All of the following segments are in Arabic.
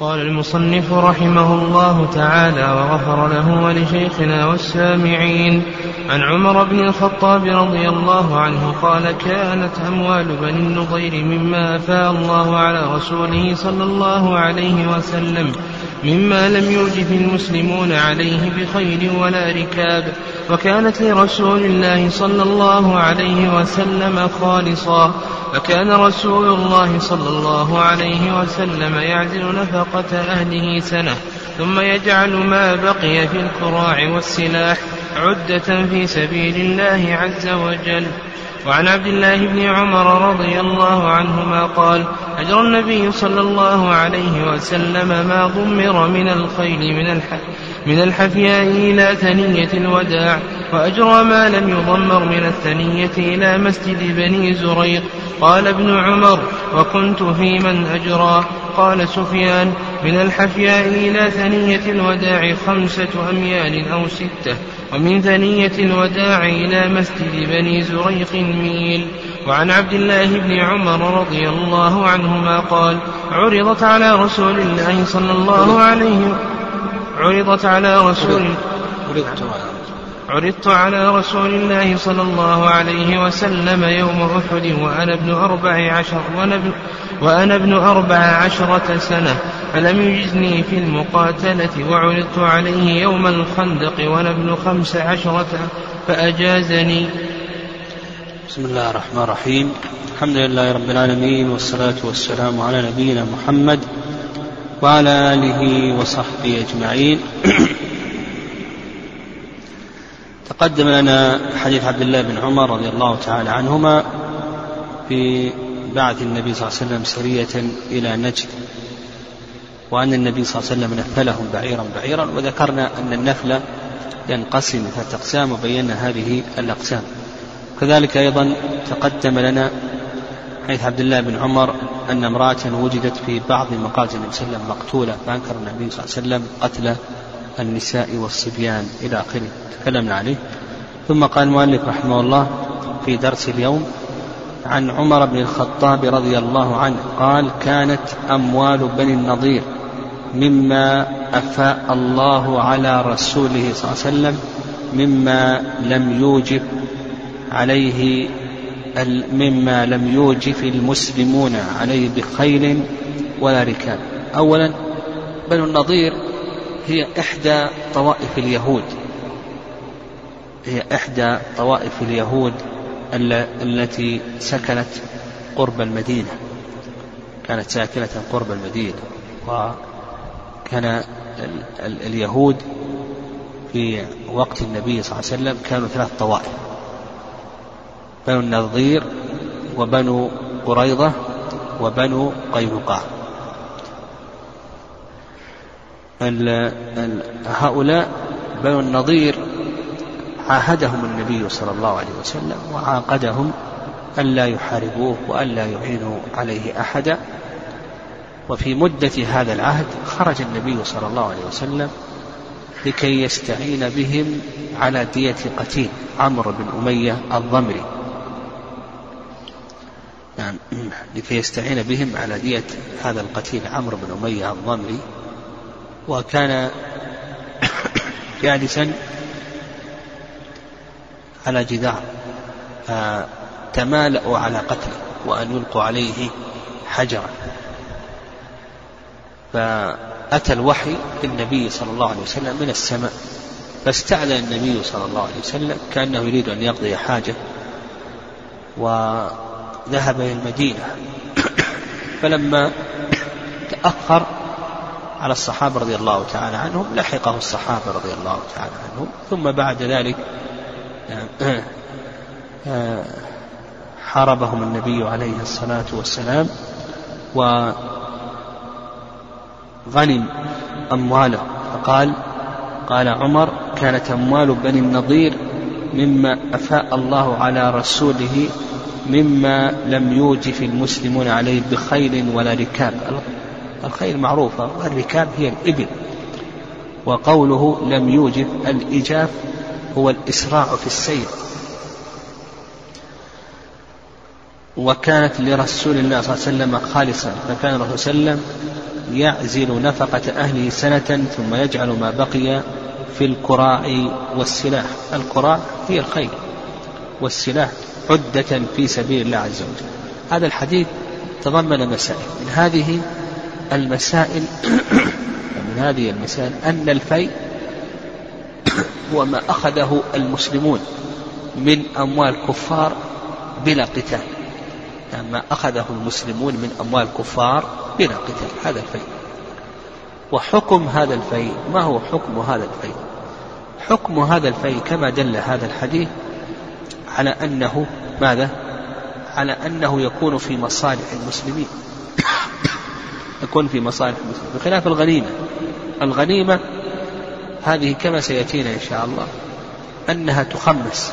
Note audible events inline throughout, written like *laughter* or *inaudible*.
قال المصنف رحمه الله تعالى وغفر له ولشيخنا والسامعين. عن عمر بن الخطاب رضي الله عنه قال كانت أموال بني النضير مما أفاء الله على رسوله صلى الله عليه وسلم مما لم يوجب المسلمون عليه بخيل ولا ركاب. وكانت لرسول الله صلى الله عليه وسلم خالصا. فكان رسول الله صلى الله عليه وسلم يعزل نفقة أهله سنة ثم يجعل ما بقي في الكراع والسلاح عدة في سبيل الله عز وجل. وعن عبد الله بن عمر رضي الله عنهما قال أجر النبي صلى الله عليه وسلم ما ضمر من الخيل من من الحفياء إلى ثنية الوداع وأجرى ما لم يضمر من الثنية إلى مسجد بني زريق. قال ابن عمر وكنت في من أجرى؟ قال سفيان من الحفياء إلى ثنية الوداع خمسة أميال أو ستة. ومن ثنية الوداع إلى مسجد بني زريق ميل وعن عبد الله بن عمر رضي الله عنهما قال عرضت على رسول الله صلى الله عليه وسلم عرضت على رسول عرضت على رسول الله صلى الله عليه وسلم يوم أحد وأنا ابن أربع عشر وأنا ابن, وأنا ابن أربع عشرة سنة. فلم يجزني في المقاتلة وعرضت عليه يوم الخندق وأنا ابن خمس عشرة فأجازني. بسم الله الرحمن الرحيم. الحمد لله رب العالمين والصلاة والسلام على نبينا محمد وعلى آله وصحبه أجمعين. *clears throat* تقدم لنا حديث عبد الله بن عمر رضي الله تعالى عنهما في بعث النبي صلى الله عليه وسلم سرية إلى نجد وأن النبي صلى الله عليه وسلم نفلهم بعيرا بعيرا وذكرنا أن النفل ينقسم ثلاثة أقسام وبينا هذه الأقسام. كذلك أيضا تقدم لنا حيث عبد الله بن عمر أن امرأة وجدت في بعض مقاتل النبي صلى الله عليه وسلم مقتولة فأنكر النبي صلى الله عليه وسلم قتل النساء والصبيان إلى آخره. تكلمنا عليه. ثم قال المؤلف رحمه الله في درس اليوم عن عمر بن الخطاب رضي الله عنه قال كانت أموال بني النضير مما أفاء الله على رسوله صلى الله عليه وسلم مما لم يوجب عليه مما لم يوجف المسلمون عليه بخيل ولا ركاب. أولا بنو النضير هي إحدى طوائف اليهود. هي إحدى طوائف اليهود التي سكنت قرب المدينة. كانت ساكنة قرب المدينة. وكان اليهود في وقت النبي صلى الله عليه وسلم كانوا ثلاث طوائف. بنو النظير وبنو قريضة وبنو قينقاع هؤلاء بنو النظير عاهدهم النبي صلى الله عليه وسلم وعاقدهم ألا يحاربوه وألا يعينوا عليه أحدا. وفي مدة هذا العهد خرج النبي صلى الله عليه وسلم لكي يستعين بهم على دية قتيل عمرو بن أمية الضمري. نعم لكي يستعين بهم على دية هذا القتيل عمرو بن أمية الضمري. وكان جالسا على جدار فتمالأوا على قتله وأن يلقوا عليه حجرا. فأتى الوحي للنبي صلى الله عليه وسلم من السماء فاستعلن النبي صلى الله عليه وسلم كأنه يريد أن يقضي حاجة وذهب إلى المدينة. فلما تأخر على الصحابة رضي الله تعالى عنهم لحقه الصحابة رضي الله تعالى عنهم. ثم بعد ذلك حاربهم النبي عليه الصلاة والسلام وغنم أمواله. فقال قال عمر كانت أموال بني النضير مما أفاء الله على رسوله مما لم يوجف المسلمون عليه بخيل ولا ركاب. الخيل معروفة والركاب هي الإبل. وقوله لم يوجب الإجاف هو الإسراع في السير. وكانت لرسول الله صلى الله عليه وسلم خالصا فكان الرسول صلى الله عليه وسلم يعزل نفقة أهله سنة ثم يجعل ما بقي في الكراع والسلاح. الكراع هي الخيل والسلاح عدة في سبيل الله عز وجل. هذا الحديث تضمن مسائل. من هذه المسائل من هذه المسائل أن الفيء هو ما أخذه المسلمون من أموال كفار بلا قتال. يعني ما أخذه المسلمون من أموال كفار بلا قتال. هذا الفيء. وحكم هذا الفيء ما هو حكم هذا الفيء؟ حكم هذا الفيء كما دل هذا الحديث على أنه ماذا؟ على أنه يكون في مصالح المسلمين. يكون في مصالح المسلمين بخلاف الغنيمة. الغنيمة هذه كما سيأتينا إن شاء الله أنها تخمس.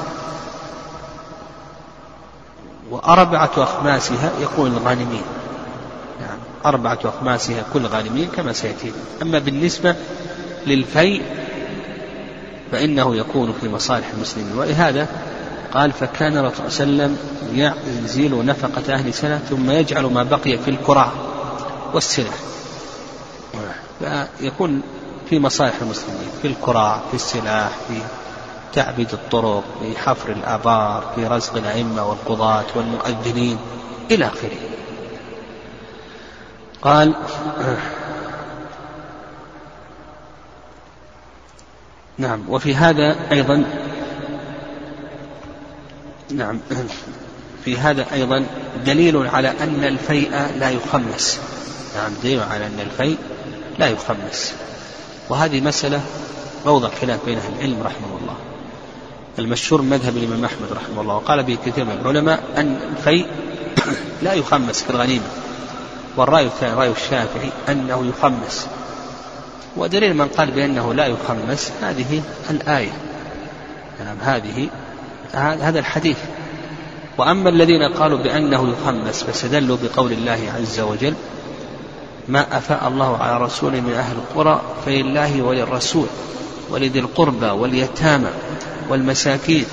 وأربعة أخماسها يكون الغانمين. نعم أربعة أخماسها كل غانمين كما سيأتينا. أما بالنسبة للفيء فإنه يكون في مصالح المسلمين. ولهذا قال فكان الرسول صلى الله عليه وسلم يزيل نفقة أهل سنة ثم يجعل ما بقي في الكراع والسلع فيكون في مصالح المسلمين في الكراع في السلاح في تعبيد الطرق في حفر الآبار في رزق الأئمة والقضاة والمؤذنين إلى آخره. قال نعم وفي هذا أيضا نعم في هذا أيضا دليل على أن الفيء لا يخمس. نعم دليل على أن الفيء لا يخمس. وهذه مسألة موضع خلاف بين أهل العلم رحمه الله. المشهور مذهب الإمام أحمد رحمه الله وقال به كثير من العلماء أن الفيء *coughs* لا يخمس في الغنيمة. والرأي الثاني رأي الشافعي أنه يخمس. ودليل من قال بأنه لا يخمس هذه الآية. نعم هذه هذا الحديث. وأما الذين قالوا بأنه يخمس فاستدلوا بقول الله عز وجل ما أفاء الله على رسول من أهل القرى فلله وللرسول ولذي القربى واليتامى والمساكين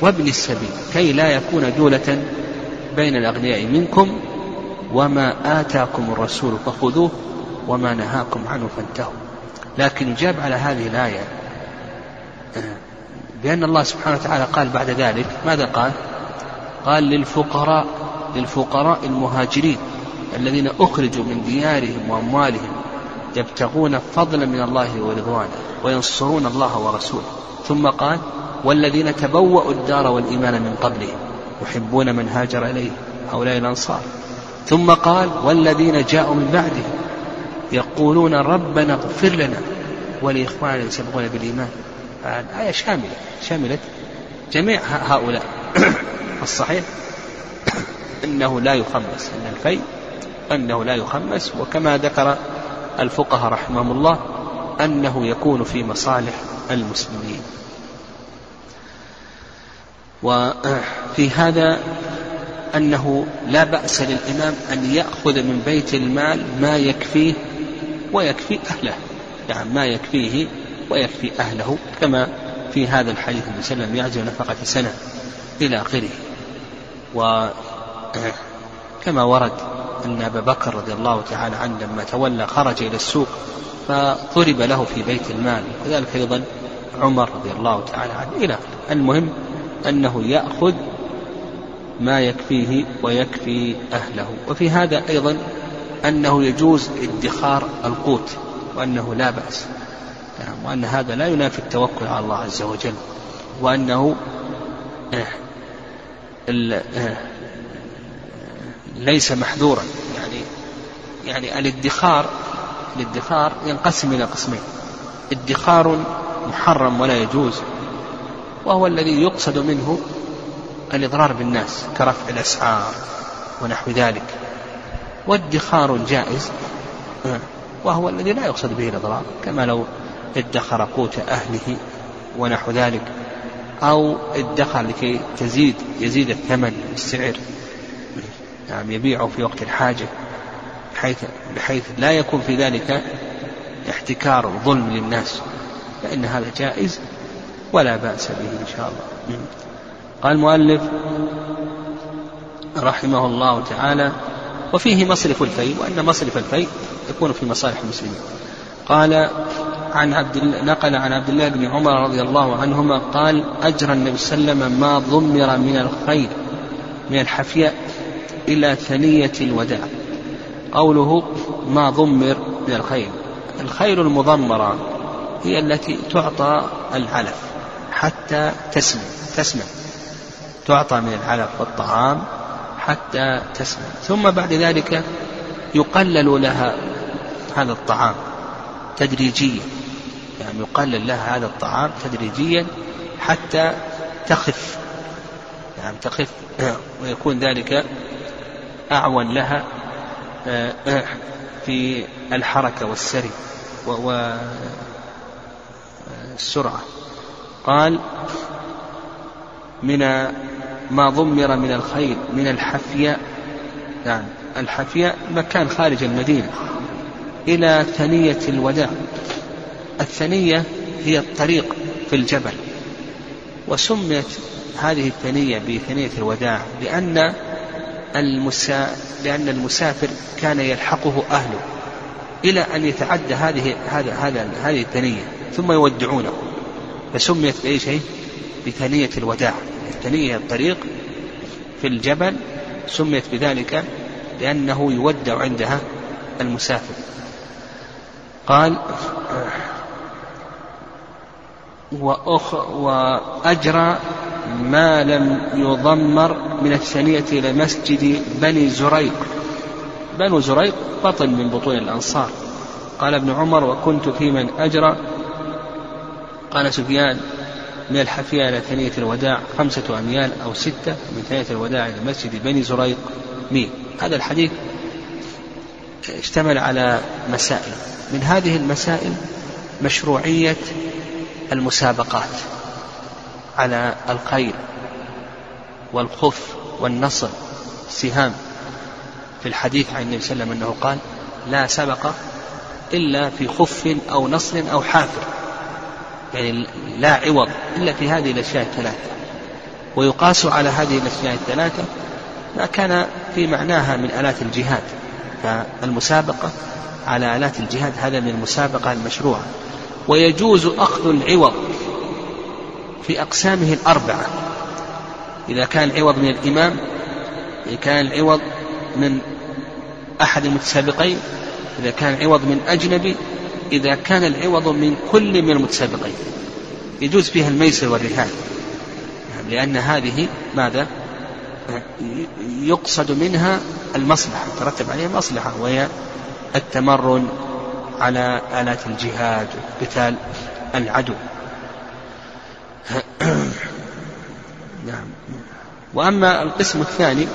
وابن السبيل كي لا يكون دولة بين الأغنياء منكم وما آتاكم الرسول فخذوه وما نهاكم عنه فانتهوا. لكن يجاب على هذه الآية بأن الله سبحانه وتعالى قال بعد ذلك ماذا قال؟ قال للفقراء للفقراء المهاجرين. الذين أخرجوا من ديارهم وأموالهم يبتغون فضلا من الله ورضوانه وينصرون الله ورسوله. ثم قال والذين تبوأوا الدار والإيمان من قبلهم يحبون من هاجر إليه هؤلاء الأنصار. ثم قال والذين جاءوا من بعدهم يقولون ربنا اغفر لنا ولإخواننا الذين سبقونا بالإيمان. الآية شاملة شملت جميع هؤلاء. *coughs* الصحيح أنه لا يخمس أن الفيء. أنه لا يخمس وكما ذكر الفقهاء رحمهم الله أنه يكون في مصالح المسلمين. وفي هذا أنه لا بأس للإمام أن يأخذ من بيت المال ما يكفيه ويكفي أهله يعني ما يكفيه ويكفي أهله كما في هذا الحديث النبي صلى الله عليه وسلم يعزل نفقة سنة إلى آخره. وكما ورد أن أبا بكر رضي الله تعالى عنه لما تولى خرج إلى السوق فضرب له في بيت المال. وكذلك أيضا عمر رضي الله تعالى عنه. إلى المهم أنه يأخذ ما يكفيه ويكفي أهله. وفي هذا أيضا أنه يجوز ادخار القوت وأنه لا بأس. يعني وأن هذا لا ينافي التوكل على الله عز وجل. وأنه ليس محذورا. يعني يعني الادخار الادخار ينقسم إلى قسمين. ادخار محرم ولا يجوز وهو الذي يقصد منه الإضرار بالناس كرفع الأسعار ونحو ذلك. وادخار جائز وهو الذي لا يقصد به الإضرار كما لو ادخر قوت أهله ونحو ذلك أو ادخر لكي تزيد يزيد الثمن السعر نعم يبيعه في وقت الحاجة بحيث, بحيث لا يكون في ذلك احتكار ظلم للناس فإن هذا جائز ولا بأس به إن شاء الله. قال المؤلف رحمه الله تعالى وفيه مصرف الفيء وأن مصرف الفيء يكون في مصالح المسلمين. قال عن عبد نقل عن عبد الله بن عمر رضي الله عنهما قال أجرى النبي صلى الله عليه وسلم ما ضمر من الخير من الحفياء إلى ثنية الوداع. قوله ما ضمر من الخير الخير المضمرة هي التي تعطى العلف حتى تسمن تسمن تعطى من العلف والطعام حتى تسمن ثم بعد ذلك يقلل لها هذا الطعام تدريجيا. يعني يقلل لها هذا الطعام تدريجيا حتى تخف. يعني تخف. *coughs* ويكون ذلك أعون لها آه، آه، في الحركة والسري والسرعة قال من ما ضمر من الخيل من الحفياء يعني الحفياء مكان خارج المدينة إلى ثنية الوداع. الثنية هي الطريق في الجبل وسميت هذه الثنية بثنية الوداع لأن المسا لأن المسافر كان يلحقه أهله إلى أن يتعدى هذه هذا هذا هذه الثنية ثم يودعونه. فسميت بأي شيء؟ بثنية الوداع الثنية الطريق في الجبل. سميت بذلك لأنه يودع عندها المسافر. قال وأخ وأجرى ما لم يضمر من الثانية إلى مسجد بني زريق. بنو زريق بطن من بطون الأنصار. قال ابن عمر وكنت في من أجرى قال سفيان من الحفية إلى ثانية الوداع خمسة أميال أو ستة من ثانية الوداع إلى مسجد بني زريق ميل هذا الحديث اشتمل على مسائل. من هذه المسائل مشروعية المسابقات. على الخيل والخف والنصر سهام في الحديث عن النبي صلى الله عليه وسلم أنه قال لا سبق إلا في خف أو نصر أو حافر. يعني لا عوض إلا في هذه الأشياء الثلاثة. ويقاس على هذه الأشياء الثلاثة ما كان في معناها من آلات الجهاد. فالمسابقة على آلات الجهاد هذا من المسابقة المشروعة. ويجوز أخذ العوض. في أقسامه الأربعة. إذا كان العوض من الإمام إذا كان العوض من أحد المتسابقين إذا كان العوض من أجنبي إذا كان العوض من كل من المتسابقين. يجوز فيها الميسر والرهان. لأن هذه ماذا؟ يقصد منها المصلحة. ترتب عليها مصلحة وهي التمرن على آلات الجهاد وقتال العدو. *coughs* نعم. وأما القسم الثاني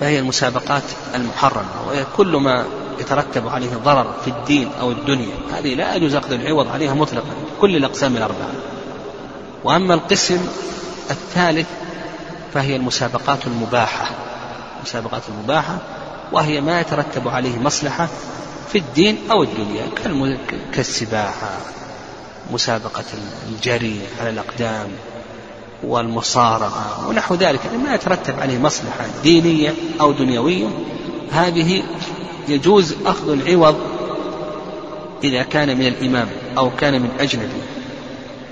فهي المسابقات المحرمة وهي كل ما يترتب عليه ضرر في الدين أو الدنيا. هذه لا يجوز أخذ العوض عليها مطلقا كل الأقسام الأربعة. وأما القسم الثالث فهي المسابقات المباحة. المسابقات المباحة وهي ما يترتب عليه مصلحة في الدين أو الدنيا كالسباحة. مسابقة الجري على الأقدام والمصارعة ونحو ذلك ما يترتب عليه مصلحة دينية أو دنيوية. هذه يجوز أخذ العوض إذا كان من الإمام أو كان من أجنبي.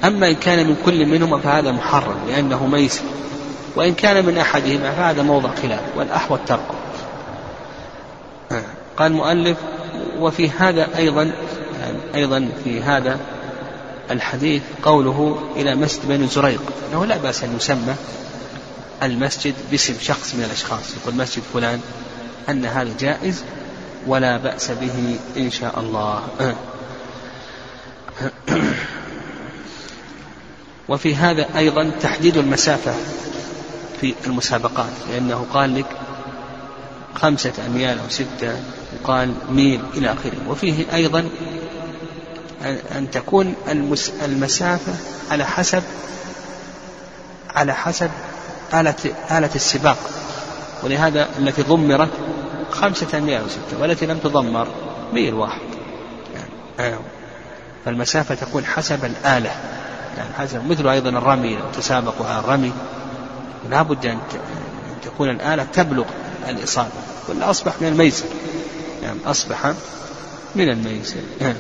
أما إن كان من كل منهما فهذا محرم لأنه ميسر وإن كان من أحدهما فهذا موضع خلاف والأحوط تركه قال المؤلف وفي هذا أيضا يعني أيضا في هذا الحديث قوله إلى مسجد بني زريق. أنه لا بأس أن يسمى المسجد باسم شخص من الأشخاص. يقول مسجد فلان أن هذا جائز ولا بأس به إن شاء الله. *clears throat* وفي هذا أيضا تحديد المسافة في المسابقات. لأنه قال لك خمسة أميال أو ستة وقال ميل إلى آخره. وفيه أيضا أن تكون المسافة على حسب على حسب آلة آلة السباق. ولهذا التي ضمرت خمسة أميال أو ستة والتي لم تضمر ميل واحد. يعني. فالمسافة تكون حسب الآلة. يعني حسب مثل أيضا الرمي لو تسابقوا على الرمي. لا بد أن تكون الآلة تبلغ الإصابة. ولا أصبح من الميسر. نعم أصبح من الميسر. نعم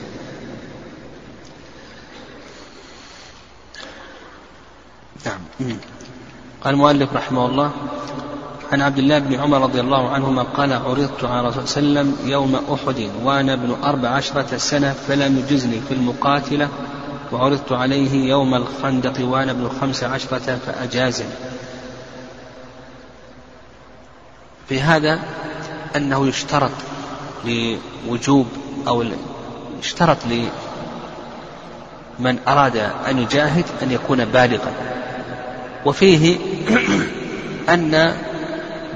قال المؤلف رحمه الله عن عبد الله بن عمر رضي الله عنهما قال عرضت على رسول الله عليه وسلم يوم أحد وأنا ابن أربع عشرة سنة فلم يجزني في المقاتلة وعرضت عليه يوم الخندق وأنا ابن خمس عشرة فأجازني. في هذا أنه يشترط لوجوب أو يشترط لمن أراد أن يجاهد أن يكون بالغا. وفيه أن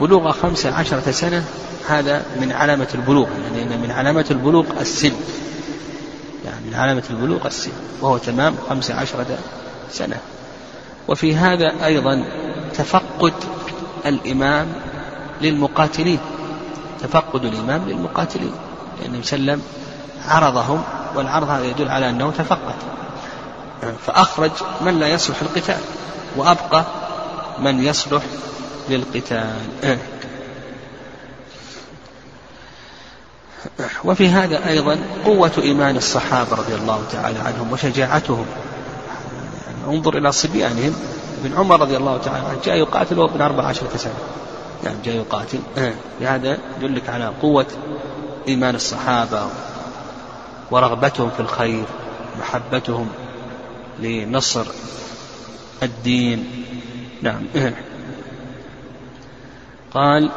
بلوغ خمس عشرة سنة هذا من علامة البلوغ يعني من علامة البلوغ السن. يعني من علامة البلوغ السن وهو تمام خمس عشرة سنة. وفي هذا أيضا تفقد الإمام للمقاتلين تفقد الإمام للمقاتلين لأنه سلم عرضهم والعرض هذا يدل على أنه تفقد. فأخرج من لا يصلح القتال. وأبقى من يصلح للقتال. وفي هذا أيضا قوة إيمان الصحابة رضي الله تعالى عنهم وشجاعتهم. انظر إلى صبيانهم. ابن عمر رضي الله تعالى عنه جاء يقاتل وهو ابن أربع عشرة سنة. نعم جاء يقاتل. بهذا يدلك على قوة إيمان الصحابة ورغبتهم في الخير محبتهم لنصر الدين. نعم. قال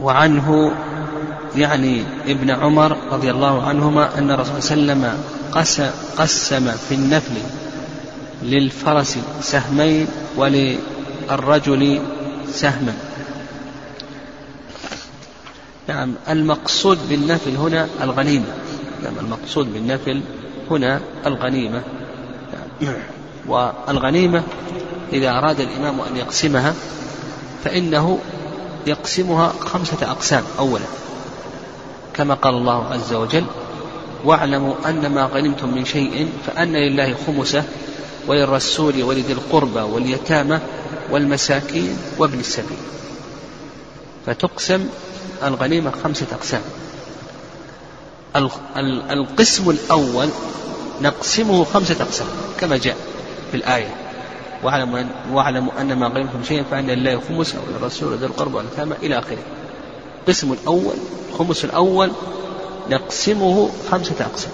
وعنه يعني ابن عمر رضي الله عنهما أن الرسول صلى الله عليه وسلم قسم في النفل للفرس سهمين وللرجل سهما نعم المقصود بالنفل هنا الغنيمة. نعم المقصود بالنفل هنا الغنيمة. والغنيمة إذا أراد الإمام أن يقسمها فإنه يقسمها خمسة أقسام أولا كما قال الله عز وجل واعلموا أن ما غنمتم من شيء فأن لله خمسه وللرسول ولذي القربى واليتامى والمساكين وابن السبيل. فتقسم الغنيمة خمسة أقسام. القسم الأول نقسمه خمسة أقسام كما جاء في الآية. واعلموا أن, واعلموا أن ما غنمتم شيئا فأن لله خمس أو للرسول ذي القربى واليتامى إلى آخره. القسم الأول الخمس الأول نقسمه خمسة أقسام.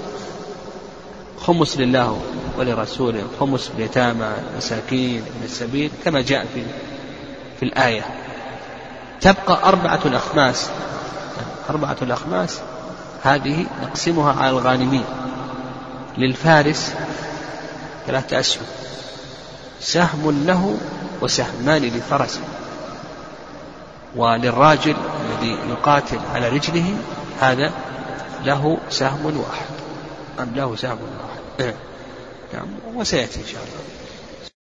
خمس لله ولرسوله خمس اليتامى المساكين ابن السبيل كما جاء في في الآية. تبقى أربعة الأخماس. أربعة الأخماس هذه نقسمها على الغانمين. للفارس ثلاثة أسهم سهم له وسهمان لفرسه. وللراجل الذي يقاتل على رجله هذا له سهم واحد. أم له سهم واحد؟ نعم وسيأتي إن شاء الله.